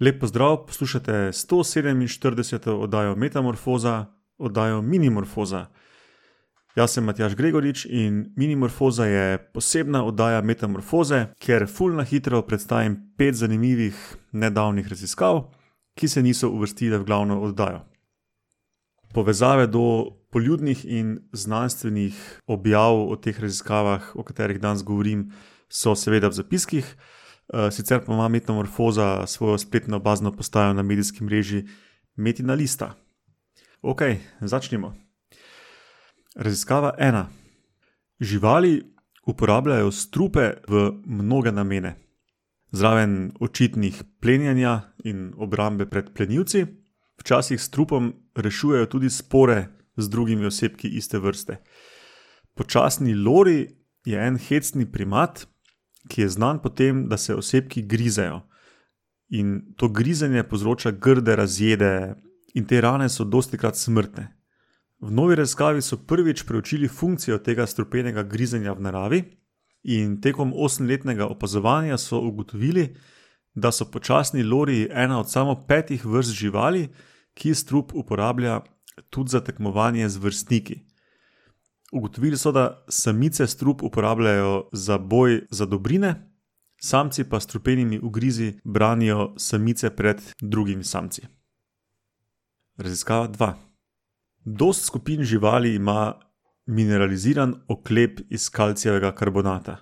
Lep pozdrav, poslušate 147. oddajo Metamorfoza, oddajo Minimorfoza. Jaz sem Matjaš Gregorič in Minimorfoza je posebna oddaja Metamorfoze, kjer fulno hitro predstavim pet zanimivih nedavnih raziskav, ki se niso uvrstile v glavno oddajo. Povezave do poljudnih in znanstvenih objav o teh raziskavah, o katerih danes govorim, so seveda v zapiskih. Eh, sicer pa ima Metamorfoza svojo spletno bazno postajo na medijskem mreži Metina Lista. Ok, začnimo. Raziskava ena. Živali uporabljajo strupe v mnoge namene. Zraven očitnih plenjenja in obrambe pred plenilci, včasih s trupom rešujejo tudi spore z drugimi osebki iste vrste. Počasni lori je en hecni primat, ki je znan po tem, da se osebki grizejo. In to grizenje povzroča grde razjede, in te rane so dosti krat smrtne. V novi raziskavi so prvič preučili funkcijo tega strupenega grizenja v naravi, in tekom osemletnega opazovanja so ugotovili, da so počasni lori ena od samo petih vrst živali, ki strup uporablja tudi za tekmovanje z vrstniki. Ugotovili so, da samice strup uporabljajo za boj za dobrine, samci pa s strupenimi ugrizi branijo samice pred drugimi samci. Raziskava 2. Dost skupin živali ima mineraliziran oklep iz kalcijevega karbonata.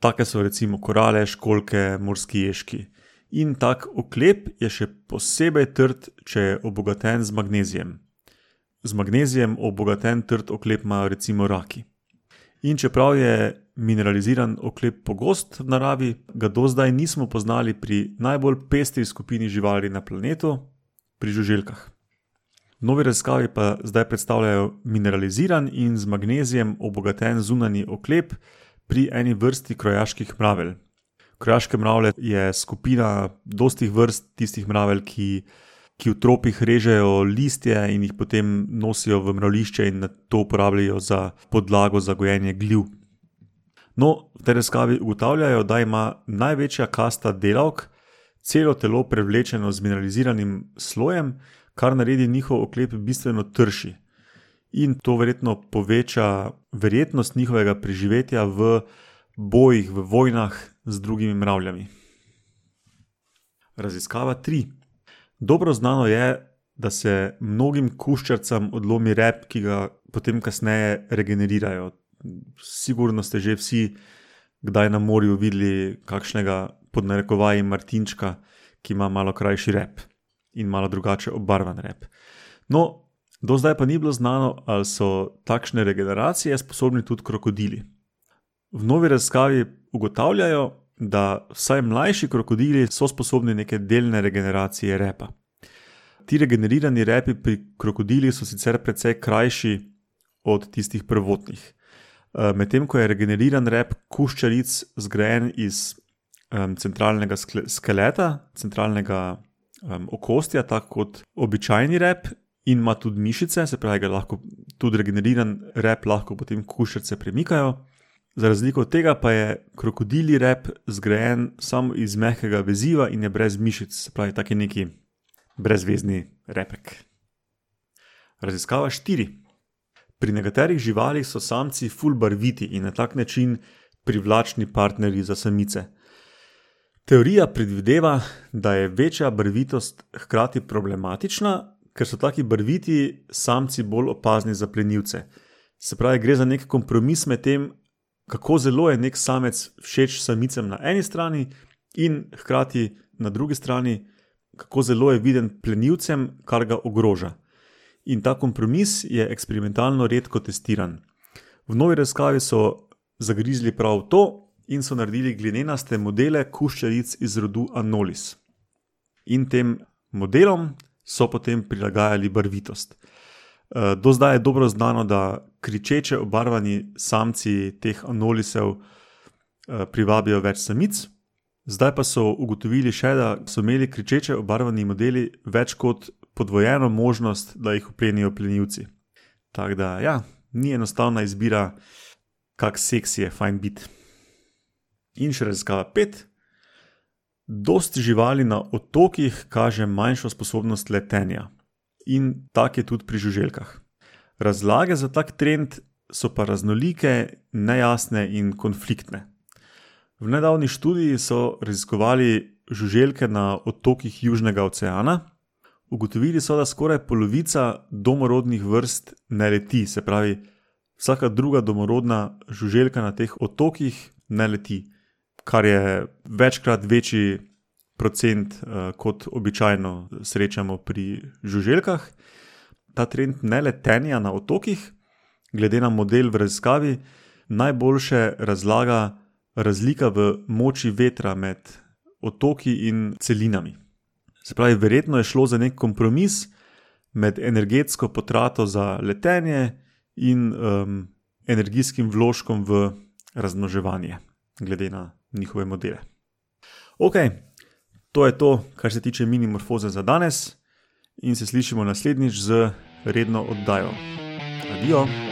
Take so recimo korale, školke, morski ježki. In tak oklep je še posebej trd, če je obogaten z magnezijem z magnezijem obogaten trd oklep imajo recimo raki. In čeprav je mineraliziran oklep pogost v naravi, ga do zdaj nismo poznali pri najbolj pestri skupini živali na planetu, pri žuželkah. Novi raziskavi pa zdaj predstavljajo mineraliziran in z magnezijem obogaten zunani oklep pri eni vrsti krojaških mravelj. Krojaške mravlje je skupina dostih vrst tistih mravelj, ki ki v tropih režejo listje in jih potem nosijo v mravlišče in to uporabljajo za podlago za gojenje gljiv. No, v tej raziskavi ugotavljajo, da ima največja kasta delavk celo telo prevlečeno z mineraliziranim slojem, kar naredi njihov oklep bistveno trši. In to verjetno poveča verjetnost njihovega preživetja v bojih, v vojnah z drugimi mravljami. Raziskava 3. Dobro znano je, da se mnogim kuščarcem odlomi rep, ki ga potem kasneje regenerirajo. Sigurno ste že vsi kdaj na morju videli kakšnega podnarekovaja Martinčka, ki ima malo krajši rep in malo drugače obarvan rep. No, do zdaj pa ni bilo znano, ali so takšne regeneracije sposobni tudi krokodili. V novi raziskavi ugotavljajo, da vsaj mlajši krokodili so sposobni neke delne regeneracije repa. Ti regenerirani repi pri krokodilih so sicer precej krajši od tistih prvotnih. Eh, medtem ko je regeneriran rep kuščaric zgrajen iz um, centralnega skeleta, centralnega um, okostja, tako kot običajni rep, in ima tudi mišice, se pravi, da lahko tudi regeneriran rep lahko potem kuščarice premikajo. Za razliko od tega pa je krokodili rep zgrajen samo iz mehkega veziva in je brez mišic, se pravi, taki neki brezvezni repek. Raziskava štiri. Pri nekaterih živalih so samci fulbarviti in na tak način privlačni partnerji za samice. Teorija predvideva, da je večja barvitost hkrati problematična, ker so taki barviti samci bolj opazni za plenilce. Se pravi, gre za nek kompromis med tem, kako zelo je nek samec všeč samicam na eni strani, in hkrati na drugi strani, kako zelo je viden plenilcem, kar ga ogroža. In ta kompromis je eksperimentalno redko testiran. V novi raziskavi so zagrizli prav to in so naredili glinenaste modele kuščaric iz rodu Anolis. In tem modelom so potem prilagajali barvitost. Eh, do zdaj je dobro znano, da kričeče obarvani samci teh anolisev eh, privabijo več samic. Zdaj pa so ugotovili še, da so imeli kričeče obarvani modeli več kot podvojeno možnost, da jih uplenijo plenilci. Tako da, ja, ni enostavna izbira, kak seks je fajn biti. In še raziskava pet. Dost živali na otokih kaže manjšo sposobnost letenja, in tak je tudi pri žuželkah. Razlage za tak trend so pa raznolike, nejasne in konfliktne. V nedavni študiji so raziskovali žuželke na otokih Južnega oceana. Ugotovili so, da skoraj polovica domorodnih vrst ne leti, se pravi, vsaka druga domorodna žuželka na teh otokih ne leti, kar je večkrat večji procent, uh, kot običajno srečamo pri žuželkah. Ta trend ne letenja na otokih, glede na model v raziskavi, najboljše razlaga razlika v moči vetra med otoki in celinami. Se pravi, verjetno je šlo za nek kompromis med energetsko potrato za letenje in um, energijskim vložkom v razmnoževanje, glede na njihove modele. Ok, to je to, kar se tiče minimorfoze za danes, in se slišimo naslednjič z redno oddajo. Adijo!